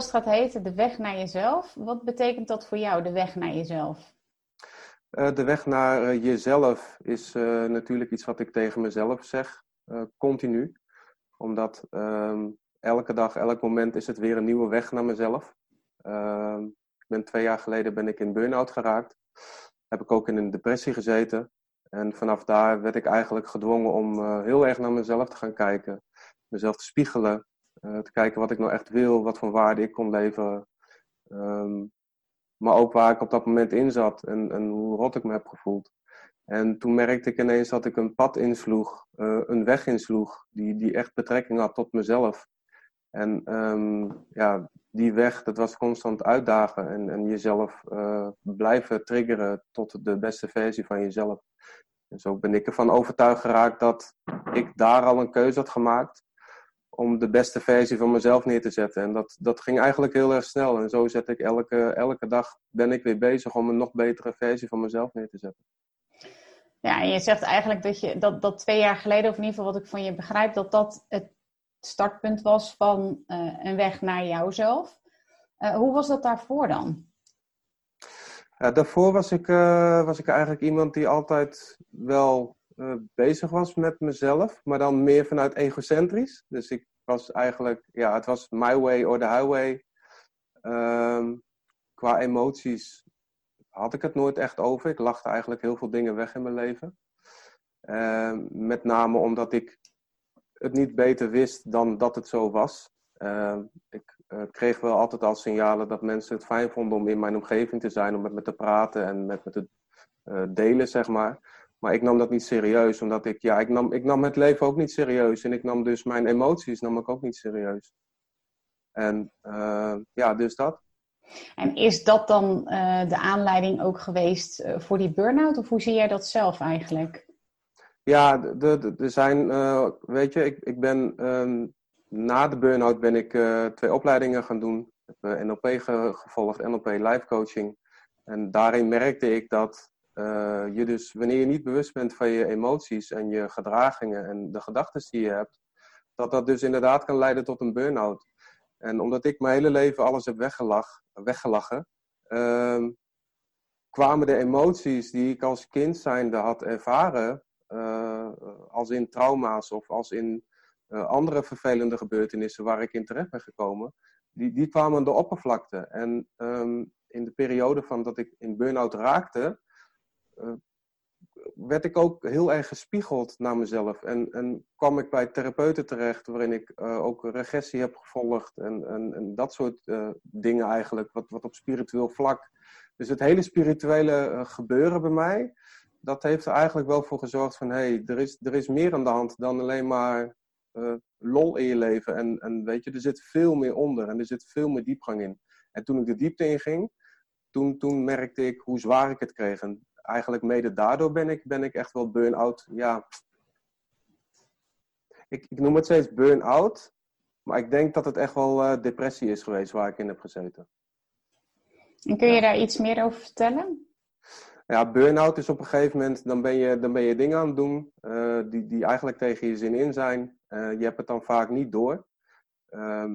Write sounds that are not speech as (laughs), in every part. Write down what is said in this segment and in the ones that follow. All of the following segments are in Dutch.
Podcast gaat heten De Weg naar Jezelf. Wat betekent dat voor jou, de weg naar jezelf? Uh, de weg naar uh, jezelf is uh, natuurlijk iets wat ik tegen mezelf zeg, continu. Omdat ehm, elke dag, elk moment is het weer een nieuwe weg naar mezelf. Ehm, ik ben twee jaar geleden ben ik in burn-out geraakt. Heb ik ook in een depressie gezeten. En vanaf daar werd ik eigenlijk gedwongen om heel erg naar mezelf te gaan kijken. Mezelf te spiegelen, te kijken wat ik nou echt wil, wat voor waarde ik kon leveren. Um, maar ook waar ik op dat moment in zat en, en hoe rot ik me heb gevoeld. En toen merkte ik ineens dat ik een pad insloeg, uh, een weg insloeg, die, die echt betrekking had tot mezelf. En um, ja, die weg, dat was constant uitdagen en, en jezelf uh, blijven triggeren tot de beste versie van jezelf. En zo ben ik ervan overtuigd geraakt dat ik daar al een keuze had gemaakt om de beste versie van mezelf neer te zetten. En dat, dat ging eigenlijk heel erg snel. En zo zet ik elke, elke dag ben ik weer bezig om een nog betere versie van mezelf neer te zetten. Ja, en je zegt eigenlijk dat je dat, dat twee jaar geleden, of in ieder geval wat ik van je begrijp, dat dat het startpunt was van uh, een weg naar jouzelf. Uh, hoe was dat daarvoor dan? Daarvoor was ik, uh, was ik eigenlijk iemand die altijd wel bezig was met mezelf, maar dan meer vanuit egocentrisch. Dus ik was eigenlijk, ja, het was my way or the highway. Um, qua emoties had ik het nooit echt over. Ik lachte eigenlijk heel veel dingen weg in mijn leven. Uh, met name omdat ik het niet beter wist dan dat het zo was. Uh, ik uh, kreeg wel altijd al signalen dat mensen het fijn vonden om in mijn omgeving te zijn, om met me te praten en met me te uh, delen, zeg maar. Maar ik nam dat niet serieus, omdat ik, ja, ik nam, ik nam het leven ook niet serieus. En ik nam dus mijn emoties nam ik ook niet serieus. En uh, ja, dus dat. En is dat dan uh, de aanleiding ook geweest uh, voor die burn-out? Of hoe zie jij dat zelf eigenlijk? Ja, er zijn, weet je, ik, ik ben um, na de burn-out ben ik twee opleidingen gaan doen. Ik heb NLP ge gevolgd, NLP life coaching. En daarin merkte ik dat uh, je dus, wanneer je niet bewust bent van je emoties en je gedragingen en de gedachten die je hebt, dat dat dus inderdaad kan leiden tot een burn-out. En omdat ik mijn hele leven alles heb weggelach, weggelachen, uh, kwamen de emoties die ik als kind zijnde had ervaren, uh, als in trauma's of als in uh, andere vervelende gebeurtenissen waar ik in terecht ben gekomen, die, die kwamen de oppervlakte. En um, in de periode van dat ik in burn-out raakte, werd ik ook heel erg gespiegeld naar mezelf. En, en kwam ik bij therapeuten terecht, waarin ik uh, ook regressie heb gevolgd en, en, en dat soort uh, dingen eigenlijk, wat, wat op spiritueel vlak. Dus het hele spirituele gebeuren bij mij, dat heeft er eigenlijk wel voor gezorgd van, hé, hey, er, is, er is meer aan de hand dan alleen maar lol in je leven. En, en weet je, er zit veel meer onder en er zit veel meer diepgang in. En toen ik de diepte inging, toen, toen merkte ik hoe zwaar ik het kreeg. Eigenlijk mede daardoor ben ik, ben ik echt wel burn-out. Ja, ik, ik noem het steeds burn-out. Maar ik denk dat het echt wel uh, depressie is geweest waar ik in heb gezeten. En kun je ja. daar iets meer over vertellen? Ja, burn-out is op een gegeven moment, dan ben je, dan ben je dingen aan het doen uh, die, die eigenlijk tegen je zin in zijn. Uh, je hebt het dan vaak niet door. Uh,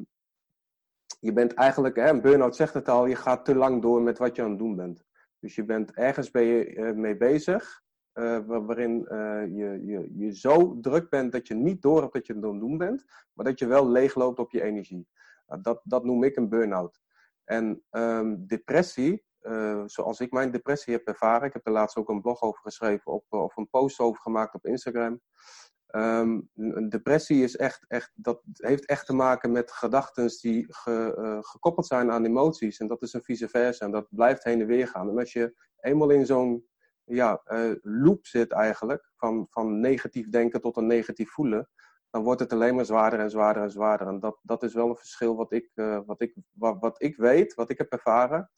je bent eigenlijk, hè, een burn-out zegt het al, je gaat te lang door met wat je aan het doen bent. Dus je bent ergens ben je, uh, mee bezig, uh, waarin uh, je, je, je zo druk bent dat je niet door hebt dat je het doen bent, maar dat je wel leegloopt op je energie. dat, dat noem ik een burn-out. En um, depressie, zoals ik mijn depressie heb ervaren, ik heb er laatst ook een blog over geschreven op, of een post over gemaakt op Instagram. Ehm, een depressie is echt, echt, dat heeft echt te maken met gedachten die ge, gekoppeld zijn aan emoties. En dat is een vice versa. En dat blijft heen en weer gaan. En als je eenmaal in zo'n ja, loop zit eigenlijk, van, van negatief denken tot een negatief voelen, dan wordt het alleen maar zwaarder en zwaarder en zwaarder. En dat, dat is wel een verschil wat ik, uh, wat, ik, wat, wat, ik weet, wat ik heb ervaren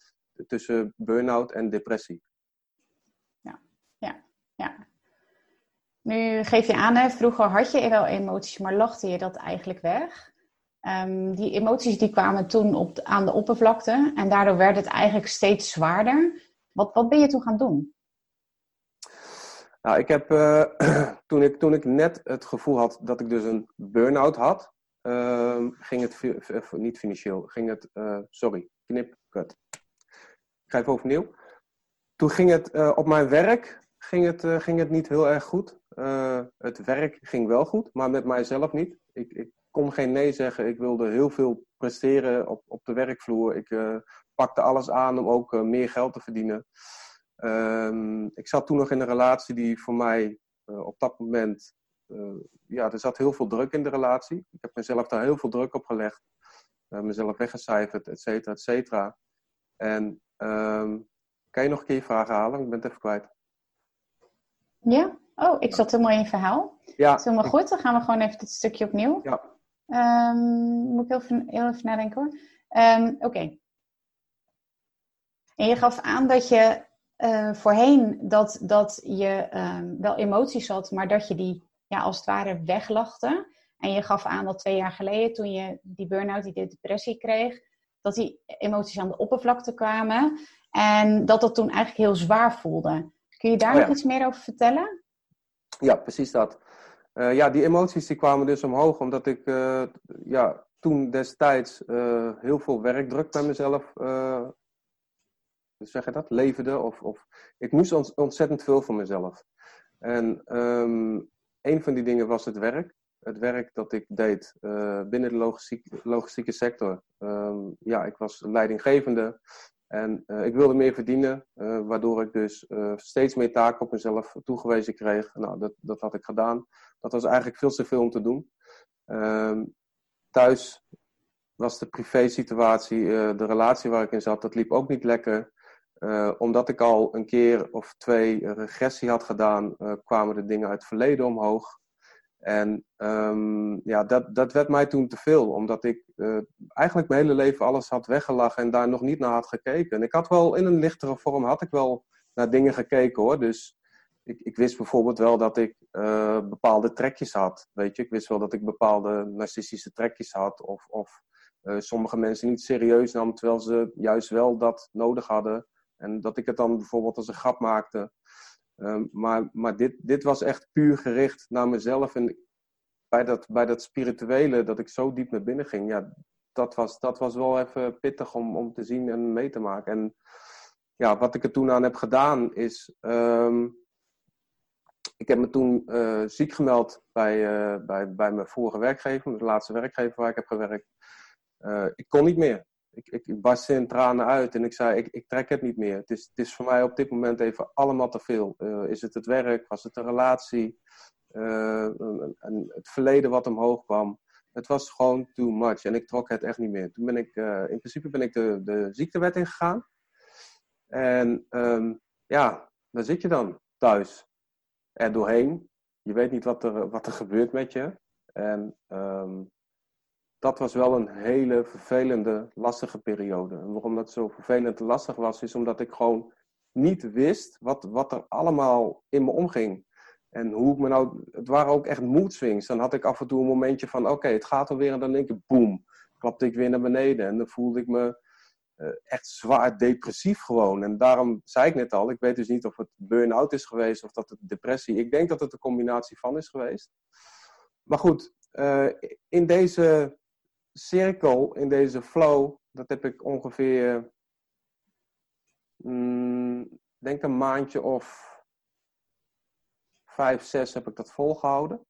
tussen burn-out en depressie. Ja, ja, ja. Nu geef je aan, hè, vroeger had je wel emoties, maar lachte je dat eigenlijk weg. Um, die emoties die kwamen toen op aan de oppervlakte en daardoor werd het eigenlijk steeds zwaarder. Wat, wat ben je toen gaan doen? Nou, ik heb, uh, (clears throat) toen, ik, toen ik net het gevoel had dat ik dus een burn-out had, uh, ging het, niet financieel, ging het, sorry, knip, kut. Ik ga even overnieuw. Toen ging het op mijn werk, ging het, ging het niet heel erg goed. het werk ging wel goed, maar met mijzelf niet. Ik, ik kon geen nee zeggen. Ik wilde heel veel presteren op, op de werkvloer. Ik pakte alles aan om ook meer geld te verdienen. Um, ik zat toen nog in een relatie die voor mij op dat moment. Ja, er zat heel veel druk in de relatie. Ik heb mezelf daar heel veel druk op gelegd. Uh, mezelf weggecijferd, et cetera, et cetera. En um, kan je nog een keer vraag halen? Ik ben het even kwijt. Ja? Oh, ik zat helemaal in je verhaal. Ja. Dat is helemaal goed. Dan gaan we gewoon even dit stukje opnieuw. Ja. Um, moet ik heel even, heel even nadenken hoor. Oké. Okay. En je gaf aan dat je uh, voorheen dat, dat je um, wel emoties had, maar dat je die ja, als het ware weglachte. En je gaf aan dat twee jaar geleden, toen je die burn-out, die depressie kreeg, dat die emoties aan de oppervlakte kwamen. En dat dat toen eigenlijk heel zwaar voelde. Kun je daar oh nog iets meer over vertellen? Ja, precies dat. Uh, ja, die emoties die kwamen dus omhoog omdat ik uh, ja, toen destijds heel veel werkdruk bij mezelf zeg je dat, leverde. Of, of, ik moest ontzettend veel van mezelf. En um, een van die dingen was het werk. Het werk dat ik deed binnen de logistiek, logistieke sector. Um, ja, ik was leidinggevende en uh, ik wilde meer verdienen, uh, waardoor ik dus steeds meer taken op mezelf toegewezen kreeg. Nou, dat, dat had ik gedaan. Dat was eigenlijk veel te veel om te doen. Um, thuis was de privé-situatie, de relatie waar ik in zat, dat liep ook niet lekker. Omdat ik al een keer of twee regressie had gedaan, kwamen de dingen uit het verleden omhoog. En um, ja, dat, dat werd mij toen te veel, omdat ik uh, eigenlijk mijn hele leven alles had weggelachen en daar nog niet naar had gekeken. En ik had wel in een lichtere vorm had ik wel naar dingen gekeken hoor. Dus ik, ik wist bijvoorbeeld wel dat ik bepaalde trekjes had. Weet je, ik wist wel dat ik bepaalde narcistische trekjes had. Of, of sommige mensen niet serieus nam, terwijl ze juist wel dat nodig hadden. En dat ik het dan bijvoorbeeld als een grap maakte. Um, maar maar dit, dit was echt puur gericht naar mezelf. En bij dat, bij dat spirituele, dat ik zo diep naar binnen ging, ja, dat was, dat was wel even pittig om, om te zien en mee te maken. En ja, wat ik er toen aan heb gedaan is. Um, ik heb me toen uh, ziek gemeld bij, uh, bij, bij mijn vorige werkgever, de laatste werkgever waar ik heb gewerkt. Uh, ik kon niet meer ik, ik, barstte in tranen uit en ik zei, ik, ik trek het niet meer. Het is, het is voor mij op dit moment even allemaal te veel. Uh, is het het werk? Was het een relatie? Uh, en het verleden wat omhoog kwam. Het was gewoon too much en ik trok het echt niet meer. Toen ben ik, uh, in principe ben ik de, de ziektewet ingegaan. En um, ja, daar zit je dan thuis. Er doorheen. Je weet niet wat er, wat er gebeurt met je. En um, dat was wel een hele vervelende, lastige periode. En waarom dat zo vervelend en lastig was, is omdat ik gewoon niet wist wat, wat er allemaal in me omging. En hoe ik me nou, het waren ook echt mood swings. Dan had ik af en toe een momentje van, oké, het gaat alweer. En dan denk ik, boem, klapte ik weer naar beneden. En dan voelde ik me uh, echt zwaar depressief gewoon. En daarom zei ik net al, ik weet dus niet of het burn-out is geweest of dat het depressie. Ik denk dat het een combinatie van is geweest. Maar goed, uh, in deze cirkel, in deze flow, dat heb ik ongeveer, mm, denk een maandje of vijf, zes heb ik dat volgehouden.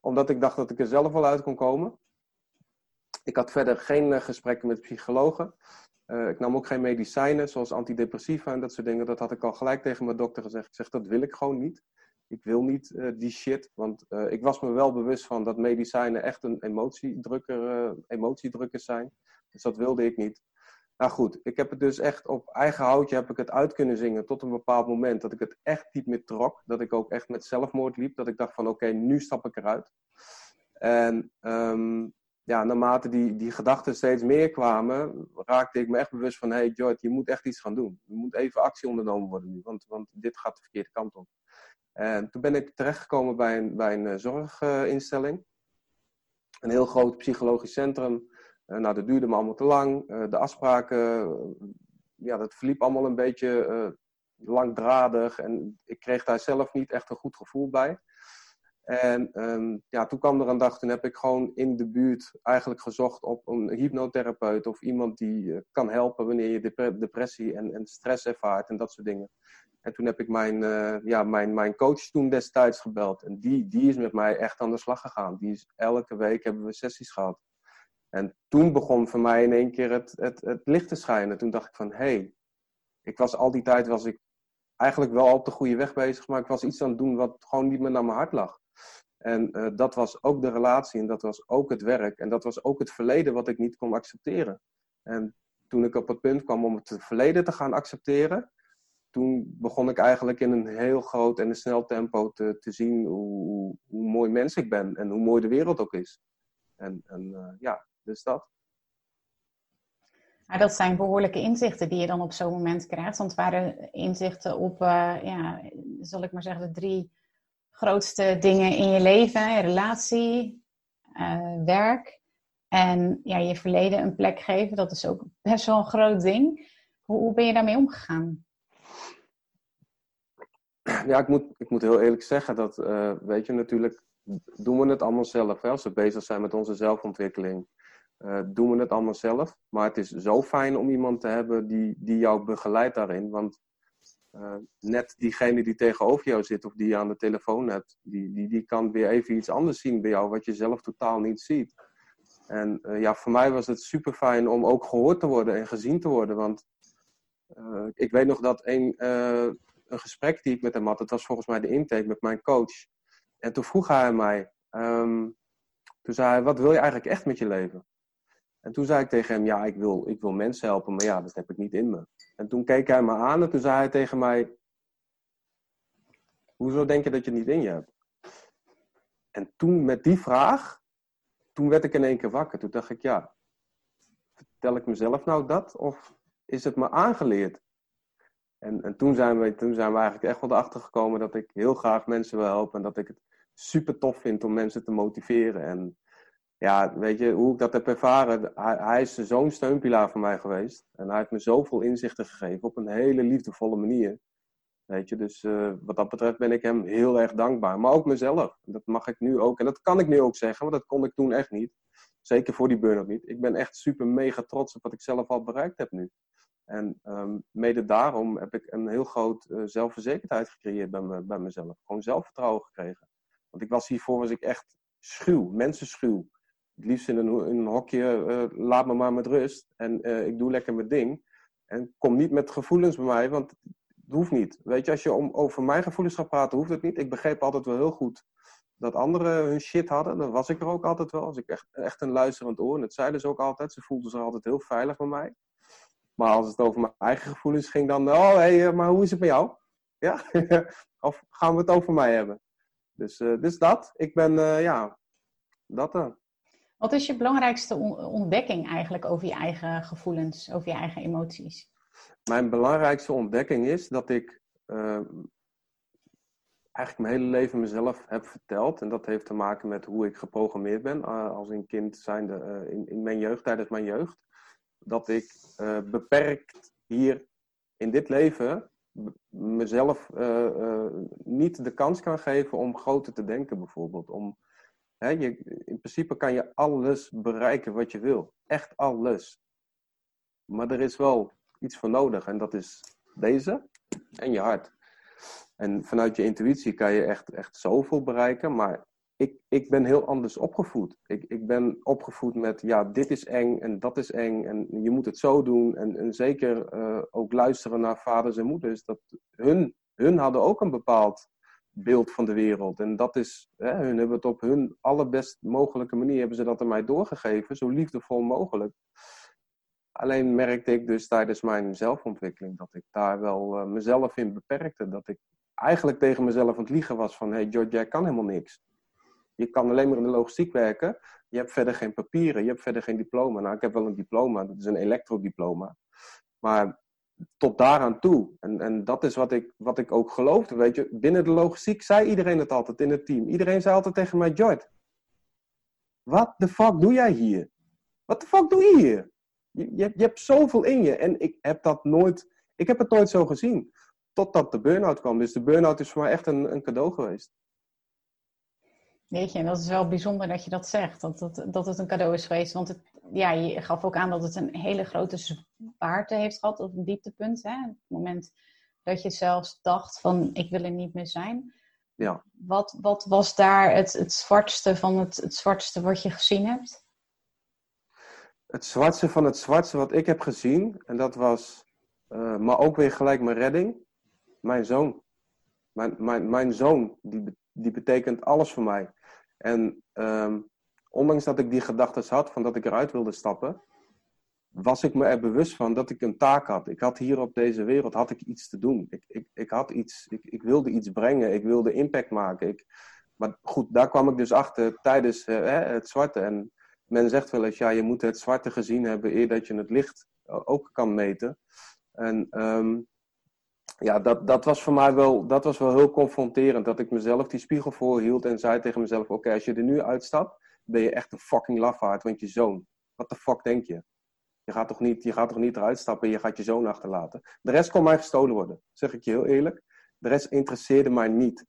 Omdat ik dacht dat ik er zelf wel uit kon komen. Ik had verder geen uh, gesprekken met psychologen. Uh, ik nam ook geen medicijnen, zoals antidepressiva en dat soort dingen. Dat had ik al gelijk tegen mijn dokter gezegd. Ik zeg, dat wil ik gewoon niet. Ik wil niet uh, die shit. Want uh, ik was me wel bewust van dat medicijnen echt een emotiedrukker, uh, emotiedrukkers zijn. Dus dat wilde ik niet. Nou goed, ik heb het dus echt op eigen houtje heb ik het uit kunnen zingen tot een bepaald moment dat ik het echt niet meer trok. Dat ik ook echt met zelfmoord liep. Dat ik dacht van oké, nu stap ik eruit. En um, ja, naarmate die, die gedachten steeds meer kwamen, raakte ik me echt bewust van hey George, je moet echt iets gaan doen. Er moet even actie ondernomen worden nu, want, want dit gaat de verkeerde kant op. En toen ben ik terechtgekomen bij een, bij een zorginstelling. Een heel groot psychologisch centrum. Uh, nou, dat duurde me allemaal te lang. Uh, de afspraken, ja, dat verliep allemaal een beetje langdradig. En ik kreeg daar zelf niet echt een goed gevoel bij. En um, ja, toen kwam er een dag, toen heb ik gewoon in de buurt eigenlijk gezocht op een hypnotherapeut of iemand die kan helpen wanneer je depressie en, en stress ervaart en dat soort dingen. En toen heb ik mijn, uh, ja, mijn, mijn coach toen destijds gebeld. En die, die is met mij echt aan de slag gegaan. Die is, elke week hebben we sessies gehad. En toen begon voor mij in één keer het, het, het licht te schijnen. Toen dacht ik van, hé, hey, ik was al die tijd was ik eigenlijk wel op de goede weg bezig, maar ik was iets aan het doen wat gewoon niet meer naar mijn hart lag. En uh, dat was ook de relatie en dat was ook het werk en dat was ook het verleden wat ik niet kon accepteren. En toen ik op het punt kwam om het verleden te gaan accepteren, toen begon ik eigenlijk in een heel groot en een snel tempo te, te zien hoe, hoe, mooi mens ik ben en hoe mooi de wereld ook is. En, en uh, ja, dus dat. Dat zijn behoorlijke inzichten die je dan op zo'n moment krijgt. Want het waren inzichten op, uh, ja, zal ik maar zeggen, de drie grootste dingen in je leven: relatie, uh, werk en ja, je verleden een plek geven. Dat is ook best wel een groot ding. Hoe, hoe ben je daarmee omgegaan? Ja, ik moet, ik moet heel eerlijk zeggen dat, uh, weet je, natuurlijk doen we het allemaal zelf. Hè? Als we bezig zijn met onze zelfontwikkeling, uh, doen we het allemaal zelf. Maar het is zo fijn om iemand te hebben die, die jou begeleidt daarin. Want uh, net diegene die tegenover jou zit of die je aan de telefoon hebt, die, die, die kan weer even iets anders zien bij jou wat je zelf totaal niet ziet. En ja, voor mij was het super fijn om ook gehoord te worden en gezien te worden. Want ik weet nog dat een, een gesprek die ik met hem had. Dat was volgens mij de intake met mijn coach. En toen vroeg hij mij, um, toen zei hij, wat wil je eigenlijk echt met je leven? En toen zei ik tegen hem, ja, ik wil, ik wil mensen helpen, maar ja, dat heb ik niet in me. En toen keek hij me aan en toen zei hij tegen mij, hoezo denk je dat je het niet in je hebt? En toen met die vraag, toen werd ik in één keer wakker. Toen dacht ik, ja, vertel ik mezelf nou dat? Of is het me aangeleerd? En, en toen, zijn we, toen zijn we eigenlijk echt wel erachter gekomen dat ik heel graag mensen wil helpen. En dat ik het super tof vind om mensen te motiveren. En ja, weet je, hoe ik dat heb ervaren. Hij, is zo'n steunpilaar voor mij geweest. En hij heeft me zoveel inzichten gegeven op een hele liefdevolle manier. Weet je, dus uh, wat dat betreft ben ik hem heel erg dankbaar. Maar ook mezelf. Dat mag ik nu ook. En dat kan ik nu ook zeggen, want dat kon ik toen echt niet. Zeker voor die burn-out niet. Ik ben echt super mega trots op wat ik zelf al bereikt heb nu. En um, mede daarom heb ik een heel groot uh, zelfverzekerdheid gecreëerd bij, me, bij mezelf. Gewoon zelfvertrouwen gekregen. Want ik was hiervoor was ik echt schuw, mensenschuw. Het liefst in een, in een hokje, uh, laat me maar met rust. En uh, ik doe lekker mijn ding. En kom niet met gevoelens bij mij, want het hoeft niet. Weet je, als je om, over mijn gevoelens gaat praten, hoeft het niet. Ik begreep altijd wel heel goed dat anderen hun shit hadden. Dan was ik er ook altijd wel. Als ik echt, echt een luisterend oor. En dat zeiden ze ook altijd. Ze voelden zich altijd heel veilig bij mij. Maar als het over mijn eigen gevoelens ging, dan, oh hé, hey, maar hoe is het met jou? Ja? (laughs) of gaan we het over mij hebben? Dus, uh, dus dat. Ik ben, uh, ja, dat dan. Wat is je belangrijkste ontdekking eigenlijk over je eigen gevoelens, over je eigen emoties? Mijn belangrijkste ontdekking is dat ik uh, eigenlijk mijn hele leven mezelf heb verteld. En dat heeft te maken met hoe ik geprogrammeerd ben als een kind zijnde in, in mijn jeugd, tijdens mijn jeugd dat ik uh, beperkt hier in dit leven mezelf uh, uh, niet de kans kan geven om groter te denken, bijvoorbeeld. Om, hè, je, in principe kan je alles bereiken wat je wil. Echt alles. Maar er is wel iets voor nodig en dat is deze en je hart. En vanuit je intuïtie kan je echt, echt zoveel bereiken, maar ik, ik ben heel anders opgevoed. Ik, ik ben opgevoed met, ja, dit is eng en dat is eng en je moet het zo doen. En, en zeker uh, ook luisteren naar vaders en moeders. Dat hun, hun hadden ook een bepaald beeld van de wereld. En dat is, hè, hun hebben het op hun allerbest mogelijke manier, hebben ze dat aan mij doorgegeven, zo liefdevol mogelijk. Alleen merkte ik dus tijdens mijn zelfontwikkeling dat ik daar wel uh, mezelf in beperkte. Dat ik eigenlijk tegen mezelf aan het liegen was van, hey George, jij kan helemaal niks. Je kan alleen maar in de logistiek werken. Je hebt verder geen papieren, je hebt verder geen diploma. Nou, ik heb wel een diploma, dat is een elektrodiploma. Maar tot daaraan toe. En, en dat is wat ik, wat ik ook geloofde. Weet je, binnen de logistiek zei iedereen het altijd in het team. Iedereen zei altijd tegen mij: George, wat de fuck doe jij hier? Wat de fuck doe je hier? Je, je, je, hebt zoveel in je. En ik heb dat nooit, ik heb het nooit zo gezien. Totdat de burn-out kwam. Dus de burn-out is voor mij echt een, een cadeau geweest. Weet je, en dat is wel bijzonder dat je dat zegt, dat, dat, dat het een cadeau is geweest. Want het, ja, je gaf ook aan dat het een hele grote zwaarte heeft gehad, op een dieptepunt. Hè? Het moment dat je zelfs dacht van, ik wil er niet meer zijn. Ja. Wat, wat was daar het, het zwartste van het, het zwartste wat je gezien hebt? Het zwartste van het zwartste wat ik heb gezien, en dat was, uh, maar ook weer gelijk mijn redding, mijn zoon. Mijn, mijn, mijn zoon, die, die betekent alles voor mij. En um, ondanks dat ik die gedachten had van dat ik eruit wilde stappen, was ik me er bewust van dat ik een taak had. Ik had hier op deze wereld had ik iets te doen. Ik, ik, ik, had iets, ik, ik wilde iets brengen, ik wilde impact maken. Ik, maar goed, daar kwam ik dus achter tijdens uh, het zwarte. En men zegt wel eens, ja, je moet het zwarte gezien hebben eer dat je het licht ook kan meten. En um, ja, dat, dat was voor mij wel, dat was wel heel confronterend. Dat ik mezelf die spiegel voorhield en zei tegen mezelf: Oké, als je er nu uitstapt, ben je echt een fucking lafaard, want je zoon. Wat de fuck denk je? Je gaat, toch niet, je gaat toch niet eruit stappen en je gaat je zoon achterlaten? De rest kon mij gestolen worden, zeg ik je heel eerlijk. De rest interesseerde mij niet.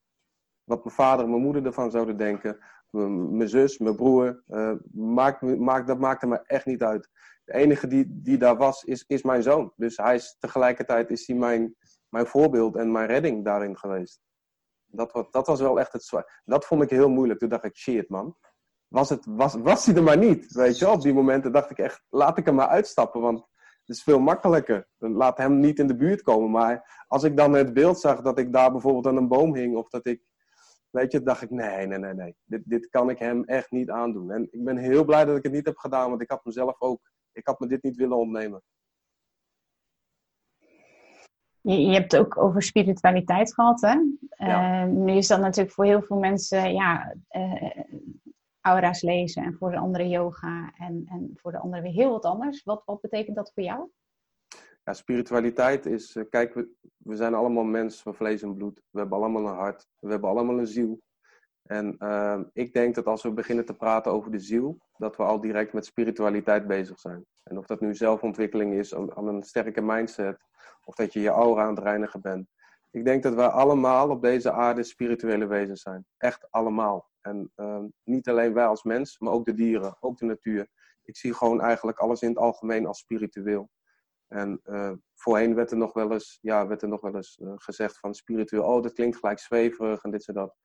Wat mijn vader en mijn moeder ervan zouden denken, mijn zus, mijn broer, uh, maakt, maakt, dat maakte me echt niet uit. De enige die, die daar was, is, is mijn zoon. Dus hij is, tegelijkertijd is hij mijn, mijn voorbeeld en mijn redding daarin geweest. Dat, was, dat was wel echt het zwaar. Dat vond ik heel moeilijk. Toen dacht ik, shit man. Was, het, was, was hij er maar niet? Weet je, op die momenten dacht ik echt, laat ik hem maar uitstappen. Want het is veel makkelijker. Laat hem niet in de buurt komen. Maar als ik dan het beeld zag dat ik daar bijvoorbeeld aan een boom hing. Of dat ik, weet je, dacht ik, nee, nee, nee, nee. Dit, dit kan ik hem echt niet aandoen. En ik ben heel blij dat ik het niet heb gedaan. Want ik had mezelf ook, ik had me dit niet willen ontnemen. Je, je, hebt ook over spiritualiteit gehad, hè? Ja. Uh, nu is dat natuurlijk voor heel veel mensen, ja, uh, aura's lezen en voor de andere yoga en, en voor de andere weer heel wat anders. Wat, wat betekent dat voor jou? Ja, spiritualiteit is, uh, kijk, we, we zijn allemaal mensen van vlees en bloed. We hebben allemaal een hart, we hebben allemaal een ziel. En ik denk dat als we beginnen te praten over de ziel, dat we al direct met spiritualiteit bezig zijn. En of dat nu zelfontwikkeling is, aan een sterke mindset, of dat je je aura aan het reinigen bent. Ik denk dat wij allemaal op deze aarde spirituele wezens zijn. Echt allemaal. En uh, niet alleen wij als mens, maar ook de dieren, ook de natuur. Ik zie gewoon eigenlijk alles in het algemeen als spiritueel. En uh, voorheen werd er nog wel eens, ja, werd er nog wel eens uh, gezegd van spiritueel, oh dat klinkt gelijk zweverig en dit en dat.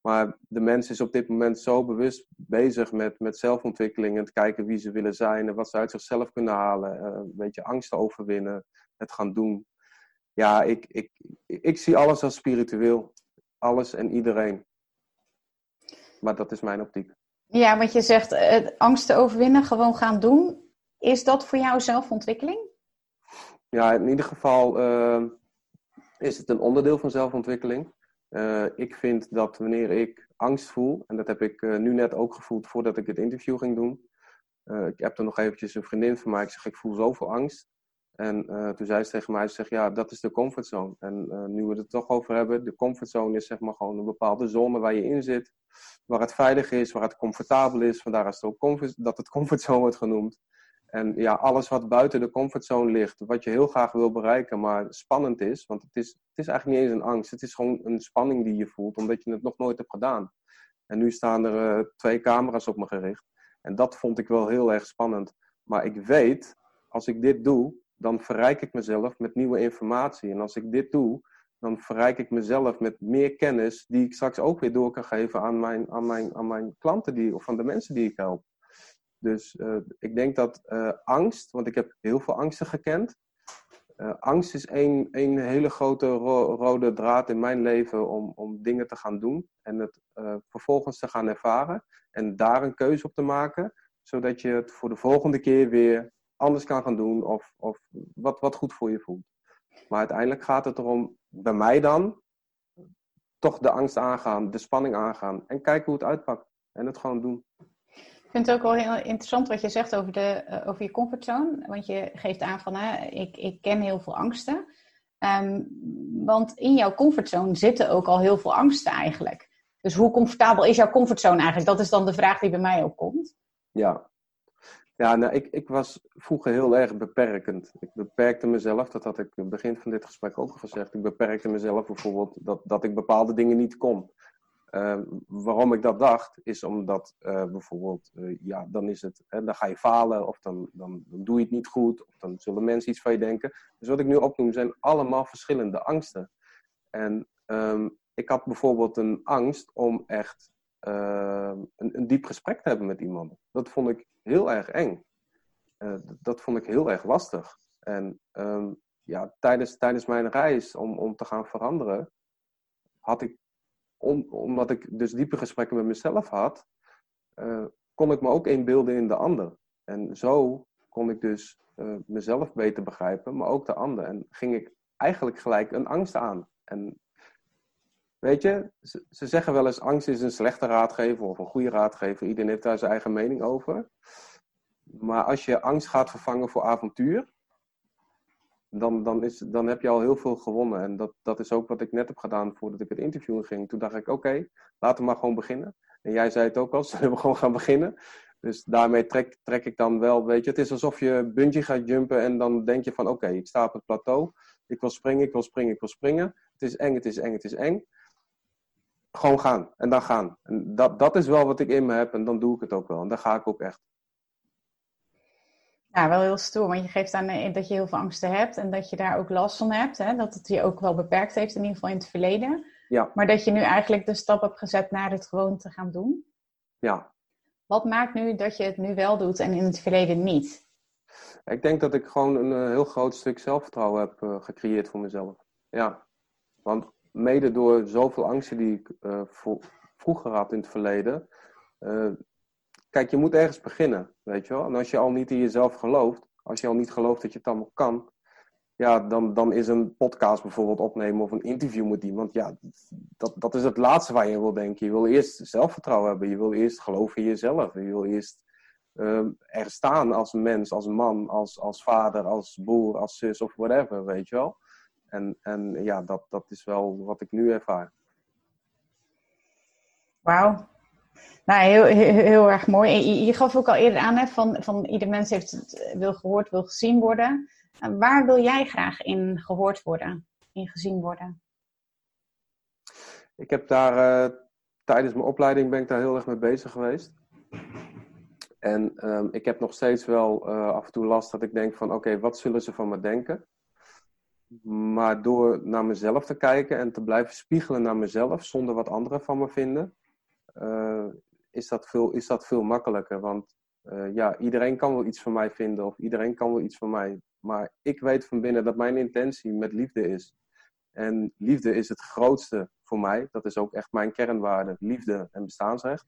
Maar de mens is op dit moment zo bewust bezig met, met zelfontwikkeling en te kijken wie ze willen zijn en wat ze uit zichzelf kunnen halen. Uh, een beetje angst overwinnen, het gaan doen. Ja, ik, ik, ik zie alles als spiritueel. Alles en iedereen. Maar dat is mijn optiek. Ja, want je zegt uh, angst te overwinnen, gewoon gaan doen. Is dat voor jou zelfontwikkeling? Ja, in ieder geval uh, is het een onderdeel van zelfontwikkeling. Uh, ik vind dat wanneer ik angst voel, en dat heb ik uh, nu net ook gevoeld voordat ik het interview ging doen. Ik heb er nog eventjes een vriendin van mij, ik zeg ik voel zoveel angst. En toen zei ze tegen mij, ze zegt ja, dat is de comfortzone. En nu we het er toch over hebben, de comfortzone is zeg maar gewoon een bepaalde zone waar je in zit. Waar het veilig is, waar het comfortabel is. Vandaar is het ook comfort, dat het comfortzone wordt genoemd. En ja, alles wat buiten de comfortzone ligt, wat je heel graag wil bereiken, maar spannend is. Want het is, het is eigenlijk niet eens een angst. Het is gewoon een spanning die je voelt, omdat je het nog nooit hebt gedaan. En nu staan er uh, twee camera's op me gericht. En dat vond ik wel heel erg spannend. Maar ik weet, als ik dit doe, dan verrijk ik mezelf met nieuwe informatie. En als ik dit doe, dan verrijk ik mezelf met meer kennis die ik straks ook weer door kan geven aan mijn, aan mijn, aan mijn klanten die, of aan de mensen die ik help. Dus uh, ik denk dat uh, angst, want ik heb heel veel angsten gekend, Uh, angst is één, één hele grote ro rode draad in mijn leven om, om dingen te gaan doen en het vervolgens te gaan ervaren en daar een keuze op te maken, zodat je het voor de volgende keer weer anders kan gaan doen of, of wat, wat goed voor je voelt. Maar uiteindelijk gaat het erom, bij mij dan, toch de angst aangaan, de spanning aangaan en kijken hoe het uitpakt en het gewoon doen. Ik vind het ook wel heel interessant wat je zegt over, de, uh, over je comfortzone. Want je geeft aan van, hè, ik, ik ken heel veel angsten. Um, want in jouw comfortzone zitten ook al heel veel angsten eigenlijk. Dus hoe comfortabel is jouw comfortzone eigenlijk? Dat is dan de vraag die bij mij ook komt. Ja, ja nou, ik, ik was vroeger heel erg beperkend. Ik beperkte mezelf, dat had ik in het begin van dit gesprek ook gezegd. Ik beperkte mezelf bijvoorbeeld dat, dat ik bepaalde dingen niet kon. Uh, waarom ik dat dacht, is omdat uh, bijvoorbeeld, uh, ja, dan is het, hè, dan ga je falen of dan, dan, doe je het niet goed of dan zullen mensen iets van je denken. Dus wat ik nu opnoem zijn allemaal verschillende angsten. En um, ik had bijvoorbeeld een angst om echt een, een, diep gesprek te hebben met iemand. Dat vond ik heel erg eng. dat vond ik heel erg lastig. En um, ja, tijdens, tijdens mijn reis om, om te gaan veranderen, had ik om, omdat ik dus diepe gesprekken met mezelf had, uh, kon ik me ook inbeelden in de ander. En zo kon ik dus uh, mezelf beter begrijpen, maar ook de ander. En ging ik eigenlijk gelijk een angst aan. En weet je, ze, ze zeggen wel eens angst is een slechte raadgever of een goede raadgever. Iedereen heeft daar zijn eigen mening over. Maar als je angst gaat vervangen voor avontuur, dan, dan, is, dan heb je al heel veel gewonnen. En dat, dat is ook wat ik net heb gedaan voordat ik het interview ging. Toen dacht ik, oké, laten we maar gewoon beginnen. En jij zei het ook al, (laughs) zullen we gewoon gaan beginnen? Dus daarmee trek, trek ik dan wel, weet je, het is alsof je bungee gaat jumpen en dan denk je van, oké, ik sta op het plateau. Ik wil springen, ik wil springen, ik wil springen. Het is eng, het is eng, het is eng. Gewoon gaan en dan gaan. En dat, dat is wel wat ik in me heb en dan doe ik het ook wel. En dan ga ik ook echt. Ja, wel heel stoer, want je geeft aan eh, dat je heel veel angsten hebt en dat je daar ook last van hebt. Hè? Dat het je ook wel beperkt heeft, in ieder geval in het verleden. Ja. Maar dat je nu eigenlijk de stap hebt gezet naar het gewoon te gaan doen. Ja. Wat maakt nu dat je het nu wel doet en in het verleden niet? Ik denk dat ik gewoon een uh, heel groot stuk zelfvertrouwen heb uh, gecreëerd voor mezelf. Ja. Want mede door zoveel angsten die ik vroeger had in het verleden, Kijk, je moet ergens beginnen, weet je wel. En als je al niet in jezelf gelooft, als je al niet gelooft dat je het allemaal kan, ja, dan, dan is een podcast bijvoorbeeld opnemen of een interview met iemand, ja, dat, dat is het laatste waar je wil denken. Je wil eerst zelfvertrouwen hebben, je wil eerst geloven in jezelf, je wil eerst uh, er staan als mens, als man, als, als vader, als broer, als zus of whatever, weet je wel. En, en ja, dat, dat is wel wat ik nu ervaar. Wauw, nou, heel, heel, heel, erg mooi. Je, je gaf ook al eerder aan, hè, van, van ieder mens heeft het, wil gehoord, wil gezien worden. waar wil jij graag in gehoord worden, in gezien worden? Ik heb daar, uh, tijdens mijn opleiding ben ik daar heel erg mee bezig geweest. En um, ik heb nog steeds wel uh, af en toe last dat ik denk van, oké, okay, wat zullen ze van me denken? Maar door naar mezelf te kijken en te blijven spiegelen naar mezelf, zonder wat anderen van me vinden, uh, is, dat veel, is dat veel makkelijker. Want uh, ja, iedereen kan wel iets van mij vinden of iedereen kan wel iets van mij. Maar ik weet van binnen dat mijn intentie met liefde is. En liefde is het grootste voor mij. Dat is ook echt mijn kernwaarde. Liefde en bestaansrecht.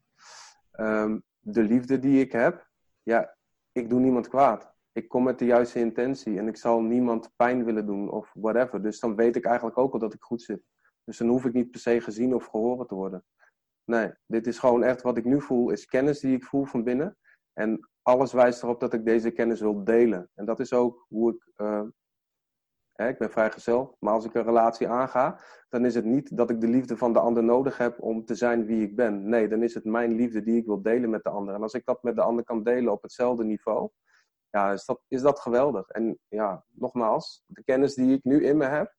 Um, de liefde die ik heb, ja, ik doe niemand kwaad. Ik kom met de juiste intentie en ik zal niemand pijn willen doen of whatever. Dus dan weet ik eigenlijk ook al dat ik goed zit. Dus dan hoef ik niet per se gezien of gehoord te worden. Nee, dit is gewoon echt wat ik nu voel, is kennis die ik voel van binnen. En alles wijst erop dat ik deze kennis wil delen. En dat is ook hoe ik. Uh, hè, ik ben vrijgezel, maar als ik een relatie aanga, dan is het niet dat ik de liefde van de ander nodig heb om te zijn wie ik ben. Nee, dan is het mijn liefde die ik wil delen met de ander. En als ik dat met de ander kan delen op hetzelfde niveau, ja, is dat, is dat geweldig. En ja, nogmaals, de kennis die ik nu in me heb,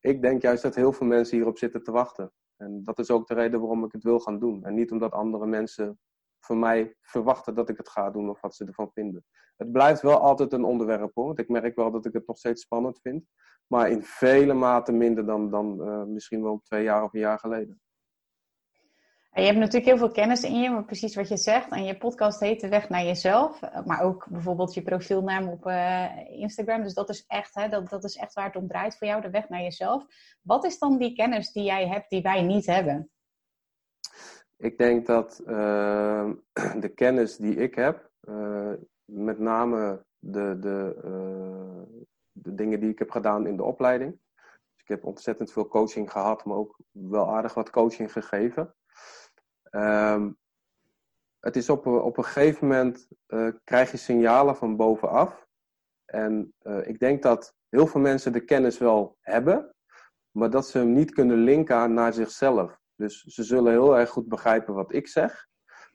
ik denk juist dat heel veel mensen hierop zitten te wachten. En dat is ook de reden waarom ik het wil gaan doen. En niet omdat andere mensen van mij verwachten dat ik het ga doen of wat ze ervan vinden. Het blijft wel altijd een onderwerp hoor. Want ik merk wel dat ik het nog steeds spannend vind. Maar in vele mate minder dan, dan uh, misschien wel twee jaar of een jaar geleden. Je hebt natuurlijk heel veel kennis in je, maar precies wat je zegt. En je podcast heet De Weg naar Jezelf. Maar ook bijvoorbeeld je profielnaam op uh, Instagram. Dus dat is, echt, hè, dat, dat is echt waar het om draait voor jou, de weg naar jezelf. Wat is dan die kennis die jij hebt die wij niet hebben? Ik denk dat uh, (clears throat) de kennis die ik heb, uh, met name de, de, de dingen die ik heb gedaan in de opleiding. Dus ik heb ontzettend veel coaching gehad, maar ook wel aardig wat coaching gegeven. Um, het is op, op een gegeven moment uh, krijg je signalen van bovenaf. En uh, ik denk dat heel veel mensen de kennis wel hebben, maar dat ze hem niet kunnen linken naar zichzelf. Dus ze zullen heel erg goed begrijpen wat ik zeg.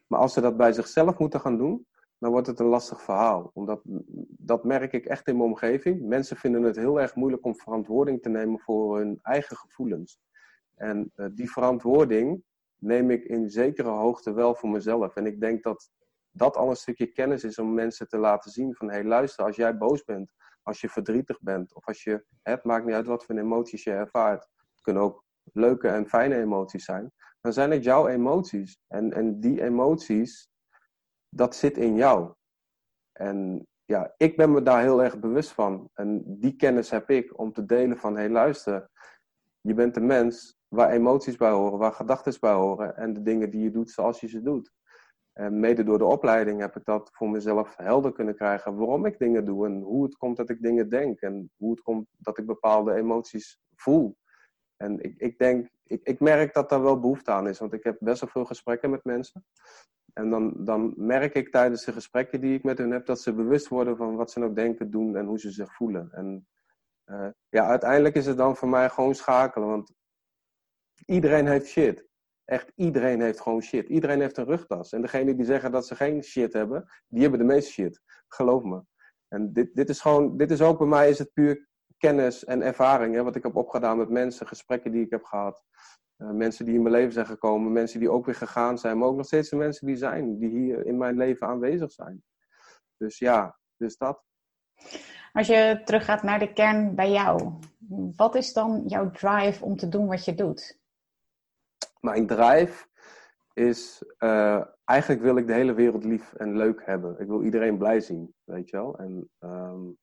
Maar als ze dat bij zichzelf moeten gaan doen, dan wordt het een lastig verhaal. Omdat dat merk ik echt in mijn omgeving. Mensen vinden het heel erg moeilijk om verantwoording te nemen voor hun eigen gevoelens. En uh, die verantwoording, neem ik in zekere hoogte wel voor mezelf. En ik denk dat dat al een stukje kennis is om mensen te laten zien van hé hey, luister, als jij boos bent, als je verdrietig bent of als je, het maakt niet uit wat voor emoties je ervaart. Het kunnen ook leuke en fijne emoties zijn. Dan zijn het jouw emoties. En, en die emoties, dat zit in jou. En ja, ik ben me daar heel erg bewust van. En die kennis heb ik om te delen van hé hey, luister, je bent een mens waar emoties bij horen, waar gedachten bij horen en de dingen die je doet zoals je ze doet. En mede door de opleiding heb ik dat voor mezelf helder kunnen krijgen waarom ik dingen doe en hoe het komt dat ik dingen denk en hoe het komt dat ik bepaalde emoties voel. En ik, ik denk, ik, ik merk dat daar wel behoefte aan is, want ik heb best wel veel gesprekken met mensen. En dan, dan merk ik tijdens de gesprekken die ik met hun heb, dat ze bewust worden van wat ze nou denken, doen en hoe ze zich voelen. En uh, ja, uiteindelijk is het dan voor mij gewoon schakelen, want Iedereen heeft shit. Echt iedereen heeft gewoon shit. Iedereen heeft een rugtas. En degene die zeggen dat ze geen shit hebben, die hebben de meeste shit. Geloof me. En dit, dit is gewoon, dit is ook bij mij is het puur kennis en ervaring. Hè, wat ik heb opgedaan met mensen, gesprekken die ik heb gehad. Uh, mensen die in mijn leven zijn gekomen, mensen die ook weer gegaan zijn, maar ook nog steeds de mensen die zijn, die hier in mijn leven aanwezig zijn. Dus ja, dus dat. Als je teruggaat naar de kern bij jou, wat is dan jouw drive om te doen wat je doet? Mijn drive is, uh, eigenlijk wil ik de hele wereld lief en leuk hebben. Ik wil iedereen blij zien, weet je wel. En um,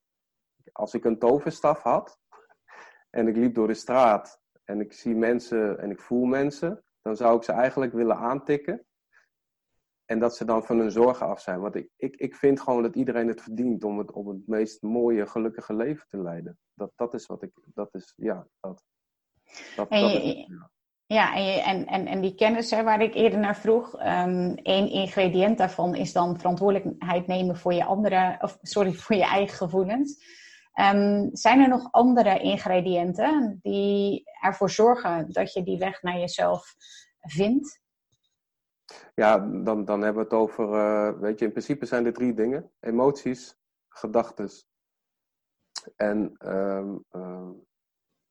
als ik een toverstaf had (laughs) en ik liep door de straat en ik zie mensen en ik voel mensen, dan zou ik ze eigenlijk willen aantikken. En dat ze dan van hun zorgen af zijn. Want ik, ik, ik vind gewoon dat iedereen het verdient om het, om het meest mooie, gelukkige leven te leiden. Dat, dat is wat ik, dat is, ja, dat. dat, dat is, ja. Ja, en, en, en, en die kennis hè, waar ik eerder naar vroeg, um, één ingrediënt daarvan is dan verantwoordelijkheid nemen voor je andere, of sorry, (laughs) voor je eigen gevoelens. Um, zijn er nog andere ingrediënten die ervoor zorgen dat je die weg naar jezelf vindt? Ja, dan, dan hebben we het over, uh, weet je, in principe zijn er drie dingen: emoties, gedachten en. Um,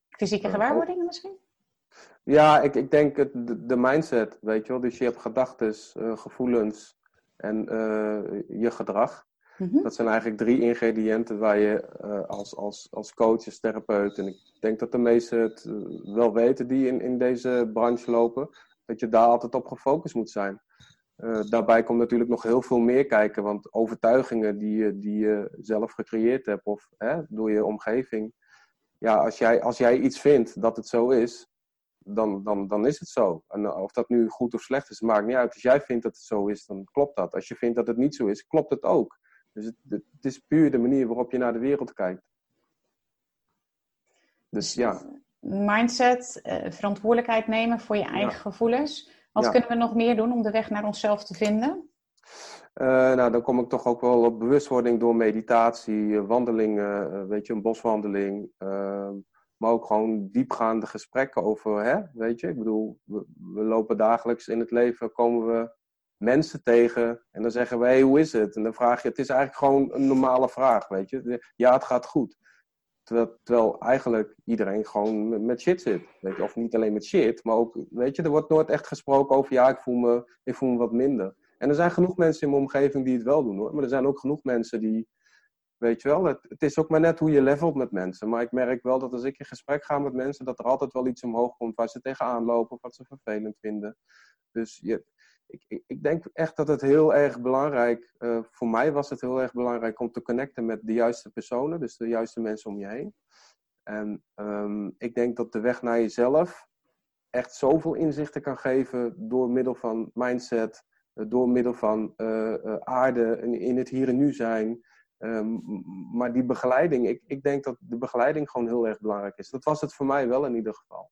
Fysieke gewaarwordingen misschien? Ja, ik, ik denk het, de, mindset, weet je wel. Dus je hebt gedachten, uh, gevoelens en uh, je gedrag. Mm-hmm. Dat zijn eigenlijk drie ingrediënten waar je uh, als, als, als coach, als therapeut, en ik denk dat de meesten het wel weten die in, in deze branche lopen, dat je daar altijd op gefocust moet zijn. daarbij komt natuurlijk nog heel veel meer kijken, want overtuigingen die je, die je zelf gecreëerd hebt of hè, door je omgeving. Ja, als jij, als jij iets vindt dat het zo is, dan, dan, dan is het zo. En eh, of dat nu goed of slecht is, maakt niet uit. Als jij vindt dat het zo is, dan klopt dat. Als je vindt dat het niet zo is, klopt het ook. Dus het, het is puur de manier waarop je naar de wereld kijkt. Dus ja. Mindset, eh, verantwoordelijkheid nemen voor je eigen gevoelens. Wat kunnen we nog meer doen om de weg naar onszelf te vinden? Uh, nou, dan kom ik toch ook wel op bewustwording door meditatie, wandelingen, weet je, een boswandeling. Ehm, maar ook gewoon diepgaande gesprekken over, hè, weet je, ik bedoel, we, lopen dagelijks in het leven, komen we mensen tegen en dan zeggen we, hoe is het? En dan vraag je, het is eigenlijk gewoon een normale vraag, weet je. Ja, het gaat goed. Terwijl, terwijl eigenlijk iedereen gewoon met shit zit, weet je. Of niet alleen met shit, maar ook, weet je, er wordt nooit echt gesproken over, ja, ik voel me, ik voel me wat minder. En er zijn genoeg mensen in mijn omgeving die het wel doen, hoor. Maar er zijn ook genoeg mensen die Weet je wel, het, is ook maar net hoe je levelt met mensen. Maar ik merk wel dat als ik in gesprek ga met mensen, dat er altijd wel iets omhoog komt waar ze tegenaan lopen of wat ze vervelend vinden. Dus je, ik, ik, denk echt dat het heel erg belangrijk, uh, voor mij was het heel erg belangrijk om te connecten met de juiste personen, dus de juiste mensen om je heen. En um, ik denk dat de weg naar jezelf echt zoveel inzichten kan geven door middel van mindset, uh, door middel van uh, aarde, in het hier en nu zijn. Um, maar die begeleiding, ik, ik denk dat de begeleiding gewoon heel erg belangrijk is. Dat was het voor mij wel in ieder geval.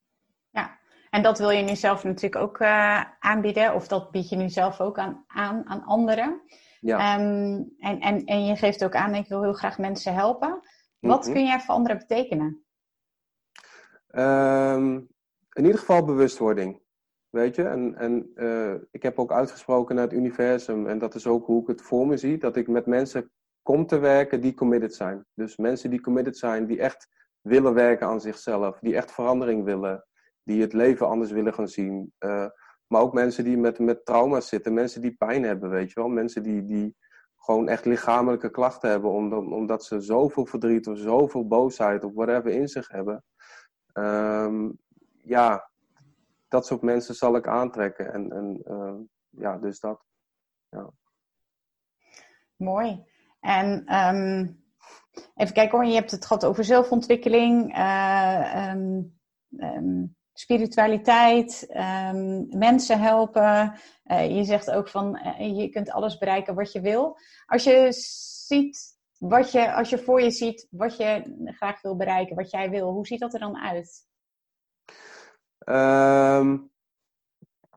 Ja, en dat wil je nu zelf natuurlijk ook uh, aanbieden, of dat bied je nu zelf ook aan, aan, aan anderen. Ja. Um, en, en, en je geeft ook aan, ik wil heel graag mensen helpen. Wat mm kun jij voor anderen betekenen? Um, in ieder geval bewustwording. Weet je, en, en uh, ik heb ook uitgesproken naar het universum, en dat is ook hoe ik het voor me zie, dat ik met mensen kom te werken die committed zijn. Dus mensen die committed zijn, die echt willen werken aan zichzelf, die echt verandering willen, die het leven anders willen gaan zien. Uh, maar ook mensen die met, met trauma's zitten, mensen die pijn hebben, weet je wel. Mensen die, die gewoon echt lichamelijke klachten hebben, omdat, omdat ze zoveel verdriet of zoveel boosheid of whatever in zich hebben. Um, ja, dat soort mensen zal ik aantrekken. En, en uh, ja, dus dat. Ja. Mooi. En um, even kijken hoor, je hebt het gehad over zelfontwikkeling. Uh, um, spiritualiteit, um, mensen helpen. Uh, je zegt ook van uh, je kunt alles bereiken wat je wil. Als je ziet wat je, als je voor je ziet wat je graag wil bereiken, wat jij wil, hoe ziet dat er dan uit?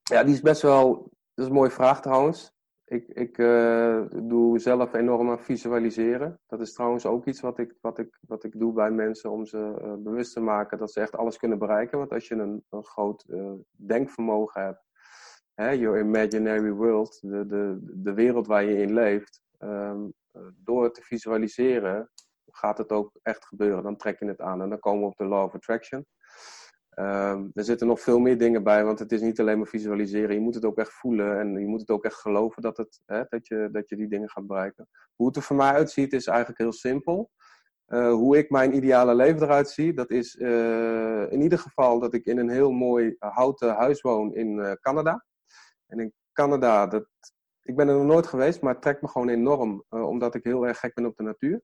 Ja, die is best wel. Dat is een mooie vraag trouwens. Ik, ik uh, doe zelf enorm aan visualiseren. Dat is trouwens ook iets wat ik, wat ik, wat ik doe bij mensen om ze uh, bewust te maken dat ze echt alles kunnen bereiken. Want als je een, een groot uh, denkvermogen hebt, hè, your imaginary world, de, de, de wereld waar je in leeft, um, door te visualiseren gaat het ook echt gebeuren. Dan trek je het aan en dan komen we op de law of attraction. Um, er zitten nog veel meer dingen bij, want het is niet alleen maar visualiseren. Je moet het ook echt voelen en je moet het ook echt geloven dat, het, hè, dat, je, dat je die dingen gaat bereiken. Hoe het er voor mij uitziet is eigenlijk heel simpel. Uh, hoe ik mijn ideale leven eruit zie, dat is uh, in ieder geval dat ik in een heel mooi houten huis woon in Canada. En in Canada, dat, ik ben er nog nooit geweest, maar het trekt me gewoon enorm, omdat ik heel erg gek ben op de natuur.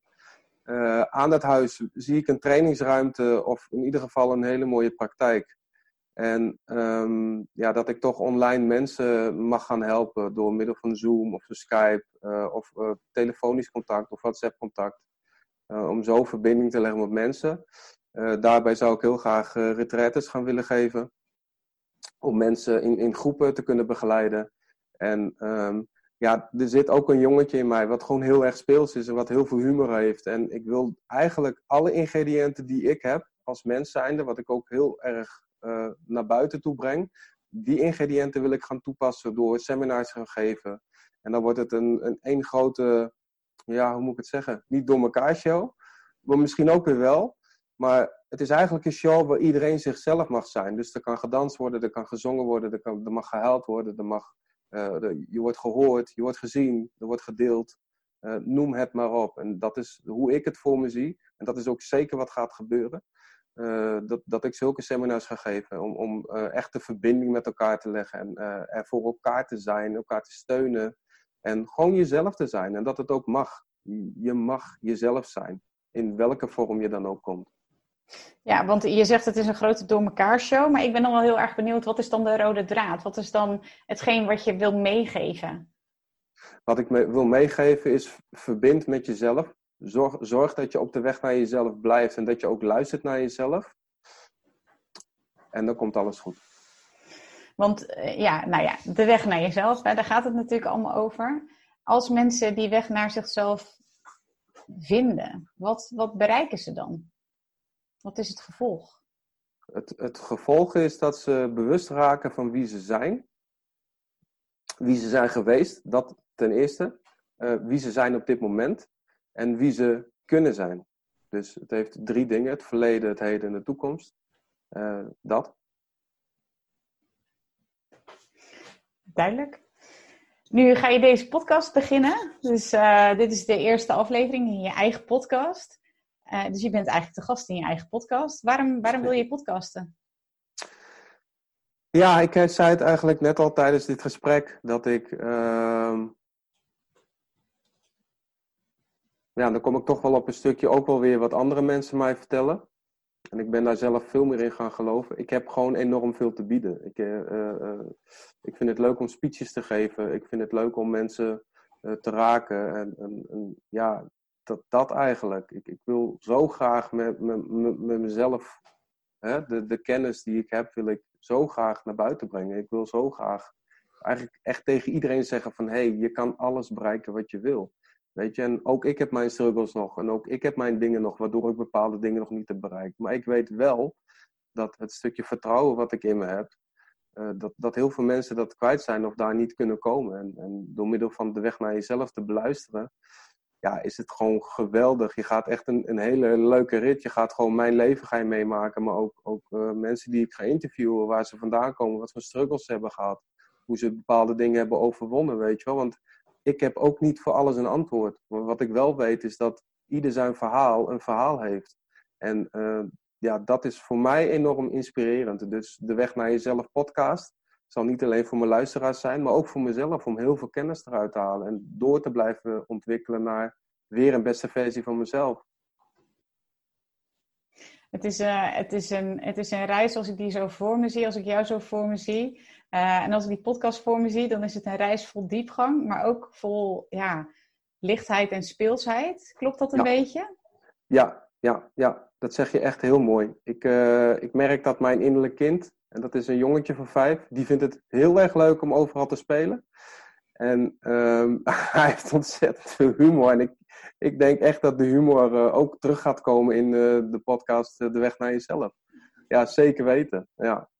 Uh, aan dat huis zie ik een trainingsruimte of in ieder geval een hele mooie praktijk. En um, ja, dat ik toch online mensen mag gaan helpen door middel van Zoom of Skype uh, of uh, telefonisch contact of WhatsApp contact. om zo verbinding te leggen met mensen. daarbij zou ik heel graag retretes gaan willen geven. Om mensen in, in groepen te kunnen begeleiden. En um, ja, er zit ook een jongetje in mij wat gewoon heel erg speels is en wat heel veel humor heeft. En ik wil eigenlijk alle ingrediënten die ik heb als mens zijnde, wat ik ook heel erg uh, naar buiten toe breng, die ingrediënten wil ik gaan toepassen door seminars gaan geven. En dan wordt het een, een één grote, ja, hoe moet ik het zeggen, niet door elkaar show, maar misschien ook weer wel. Maar het is eigenlijk een show waar iedereen zichzelf mag zijn. Dus er kan gedanst worden, er kan gezongen worden, er, kan, er mag gehuild worden, er mag je wordt gehoord, je wordt gezien, er wordt gedeeld. Uh, noem het maar op. En dat is hoe ik het voor me zie. En dat is ook zeker wat gaat gebeuren. Uh, dat, dat ik zulke seminars ga geven. Om, om echt de verbinding met elkaar te leggen. En er voor elkaar te zijn, elkaar te steunen. En gewoon jezelf te zijn. En dat het ook mag. Je mag jezelf zijn. In welke vorm je dan ook komt. Ja, want je zegt het is een grote door elkaar show, maar ik ben dan wel heel erg benieuwd, wat is dan de rode draad? Wat is dan hetgeen wat je wil meegeven? Wat ik me wil meegeven is verbind met jezelf. Zorg, zorg dat je op de weg naar jezelf blijft en dat je ook luistert naar jezelf. En dan komt alles goed. Want eh, ja, nou ja, de weg naar jezelf, daar gaat het natuurlijk allemaal over. Als mensen die weg naar zichzelf vinden, wat, wat bereiken ze dan? Wat is het gevolg? Het, het gevolg is dat ze bewust raken van wie ze zijn. Wie ze zijn geweest, dat ten eerste. Uh, wie ze zijn op dit moment. En wie ze kunnen zijn. Dus het heeft drie dingen: het verleden, het heden en de toekomst. Uh, dat. Duidelijk. Nu ga je deze podcast beginnen. Dus uh, dit is de eerste aflevering in je eigen podcast. Uh, dus je bent eigenlijk de gast in je eigen podcast. Waarom, waarom wil je podcasten? Ja, ik zei het eigenlijk net al tijdens dit gesprek dat ik. Uh, ja, dan kom ik toch wel op een stukje ook wel weer wat andere mensen mij vertellen. En ik ben daar zelf veel meer in gaan geloven. Ik heb gewoon enorm veel te bieden. Ik, uh, ik vind het leuk om speeches te geven. Ik vind het leuk om mensen te raken. En, en, en, ja, dat, dat eigenlijk. Ik, ik wil zo graag met, met, met mezelf, hè, de, de kennis die ik heb, wil ik zo graag naar buiten brengen. Ik wil zo graag eigenlijk echt tegen iedereen zeggen van... hé, hey, je kan alles bereiken wat je wil. Weet je, en ook ik heb mijn struggles nog. En ook ik heb mijn dingen nog, waardoor ik bepaalde dingen nog niet heb bereikt. Maar ik weet wel dat het stukje vertrouwen wat ik in me heb, uh, dat, dat heel veel mensen dat kwijt zijn of daar niet kunnen komen. En, en door middel van de weg naar jezelf te beluisteren, ja, is het gewoon geweldig. Je gaat echt een, een hele leuke rit. Je gaat gewoon mijn leven ga je meemaken, maar ook, ook uh, mensen die ik ga interviewen, waar ze vandaan komen, wat voor struggles ze hebben gehad, hoe ze bepaalde dingen hebben overwonnen, weet je wel. Want ik heb ook niet voor alles een antwoord. Maar wat ik wel weet is dat ieder zijn verhaal een verhaal heeft. En uh, ja, dat is voor mij enorm inspirerend. Dus de Weg naar Jezelf podcast zal niet alleen voor mijn luisteraars zijn, maar ook voor mezelf om heel veel kennis eruit te halen en door te blijven ontwikkelen naar weer een beste versie van mezelf. Het is, uh, het, is een, het is een reis als ik die zo voor me zie, als ik jou zo voor me zie. Uh, en als ik die podcast voor me zie, dan is het een reis vol diepgang, maar ook vol ja, lichtheid en speelsheid. Klopt dat een ja. beetje? Ja, ja, ja, dat zeg je echt heel mooi. Ik, uh, ik merk dat mijn innerlijk kind, en dat is een jongetje van vijf, die vindt het heel erg leuk om overal te spelen. En um, (laughs) hij heeft ontzettend veel humor. En ik, ik denk echt dat de humor uh, ook terug gaat komen in uh, de podcast De Weg naar Jezelf. Ja, zeker weten. Ja.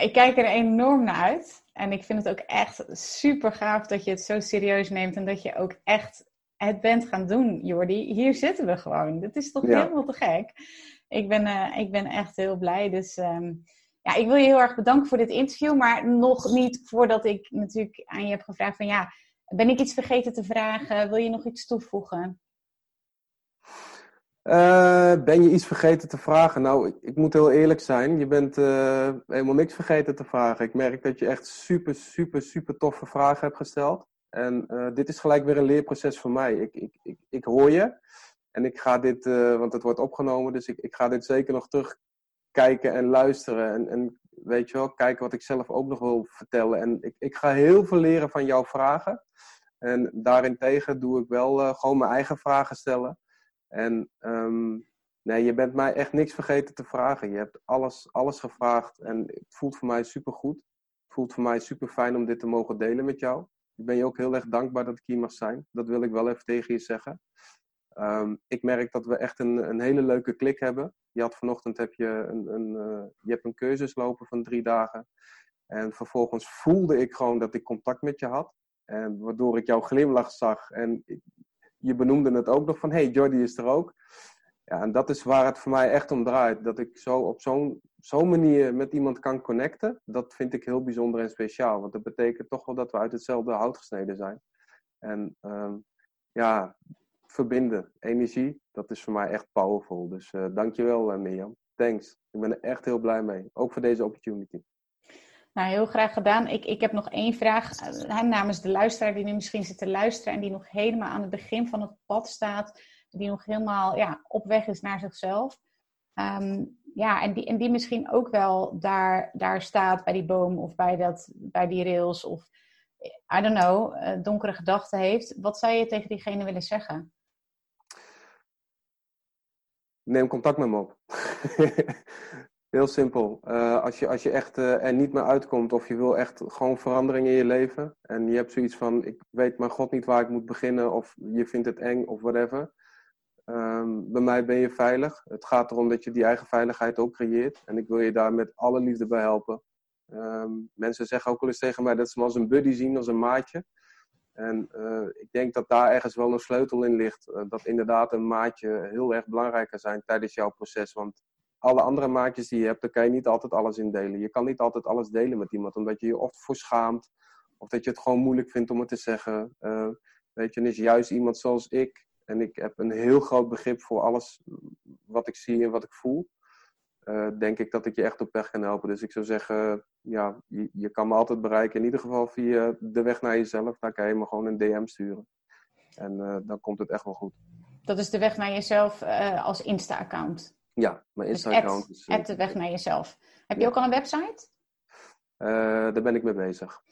Ik kijk er enorm naar uit. En ik vind het ook echt super gaaf dat je het zo serieus neemt. En dat je ook echt het bent gaan doen, Jordi. Hier zitten we gewoon. Dat is toch ja. helemaal te gek. Ik ben, uh, ik ben echt heel blij. Dus um, ja, ik wil je heel erg bedanken voor dit interview. Maar nog niet voordat ik natuurlijk aan je heb gevraagd van ja, ben ik iets vergeten te vragen? Wil je nog iets toevoegen? Uh, ben je iets vergeten te vragen? Nou, ik, ik moet heel eerlijk zijn. Je bent uh, helemaal niks vergeten te vragen. Ik merk dat je echt super, super, super toffe vragen hebt gesteld. En dit is gelijk weer een leerproces voor mij. Ik, ik, ik, ik hoor je. En ik ga dit, want het wordt opgenomen, dus ik, ik ga dit zeker nog terugkijken en luisteren. En, en weet je wel, kijken wat ik zelf ook nog wil vertellen. En ik, ik ga heel veel leren van jouw vragen. En daarentegen doe ik wel gewoon mijn eigen vragen stellen. En um, nee, je bent mij echt niks vergeten te vragen. Je hebt alles, alles gevraagd en het voelt voor mij super goed. Het voelt voor mij super fijn om dit te mogen delen met jou. Ik ben je ook heel erg dankbaar dat ik hier mag zijn. Dat wil ik wel even tegen je zeggen. Um, ik merk dat we echt een, een hele leuke klik hebben. Je had vanochtend heb je een, een, uh, je hebt een cursus lopen van drie dagen. En vervolgens voelde ik gewoon dat ik contact met je had. En waardoor ik jouw glimlach zag. En je benoemde het ook nog van, hey, Jordi is er ook. Ja, en dat is waar het voor mij echt om draait. Dat ik zo op zo'n zo'n manier met iemand kan connecten, dat vind ik heel bijzonder en speciaal. Want dat betekent toch wel dat we uit hetzelfde hout gesneden zijn. En um, ja, verbinden, energie, dat is voor mij echt powerful. Dus uh, dankjewel uh, Mirjam. Thanks. Ik ben er echt heel blij mee. Ook voor deze opportunity. Nou, heel graag gedaan. Ik, ik heb nog één vraag uh, namens de luisteraar die nu misschien zit te luisteren en die nog helemaal aan het begin van het pad staat, die nog helemaal ja, op weg is naar zichzelf. Um, ja, en die, en die misschien ook wel daar, daar staat bij die boom of bij, dat, bij die rails of I don't know, donkere gedachten heeft. Wat zou je tegen diegene willen zeggen? Neem contact met me op. (laughs) Heel simpel. Uh, als, je, als je echt uh, er niet meer uitkomt of je wil echt gewoon verandering in je leven en je hebt zoiets van ik weet mijn god niet waar ik moet beginnen of je vindt het eng of whatever. Um, bij mij ben je veilig. Het gaat erom dat je die eigen veiligheid ook creëert en ik wil je daar met alle liefde bij helpen. Um, mensen zeggen ook wel eens tegen mij dat ze me als een buddy zien, als een maatje. En uh, ik denk dat daar ergens wel een sleutel in ligt. Uh, dat inderdaad een maatje heel erg belangrijk kan zijn tijdens jouw proces. Want alle andere maatjes die je hebt, daar kan je niet altijd alles in delen. Je kan niet altijd alles delen met iemand, omdat je je of voor schaamt, of dat je het gewoon moeilijk vindt om het te zeggen. weet je, en is juist iemand zoals ik, en ik heb een heel groot begrip voor alles wat ik zie en wat ik voel. Denk ik dat ik je echt op weg kan helpen. Dus ik zou zeggen, ja, je, je, kan me altijd bereiken. In ieder geval via de weg naar jezelf. Daar kan je me gewoon een DM sturen. En dan komt het echt wel goed. Dat is de weg naar jezelf als Insta-account. Ja, mijn dus Insta-account is... Uh, de weg naar jezelf. Heb je ook al een website? Daar ben ik mee bezig.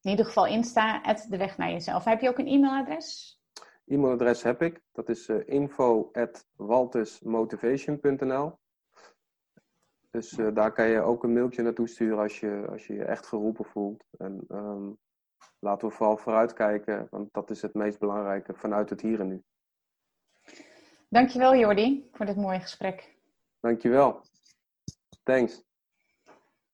In ieder geval Insta, de weg naar jezelf. Heb je ook een e-mailadres? E-mailadres heb ik. Dat is uh, Dus daar kan je ook een mailtje naartoe sturen als je als je, je echt geroepen voelt. En um, laten we vooral vooruitkijken, want dat is het meest belangrijke vanuit het hier en nu. Dankjewel Jordi voor dit mooie gesprek. Dankjewel. Thanks.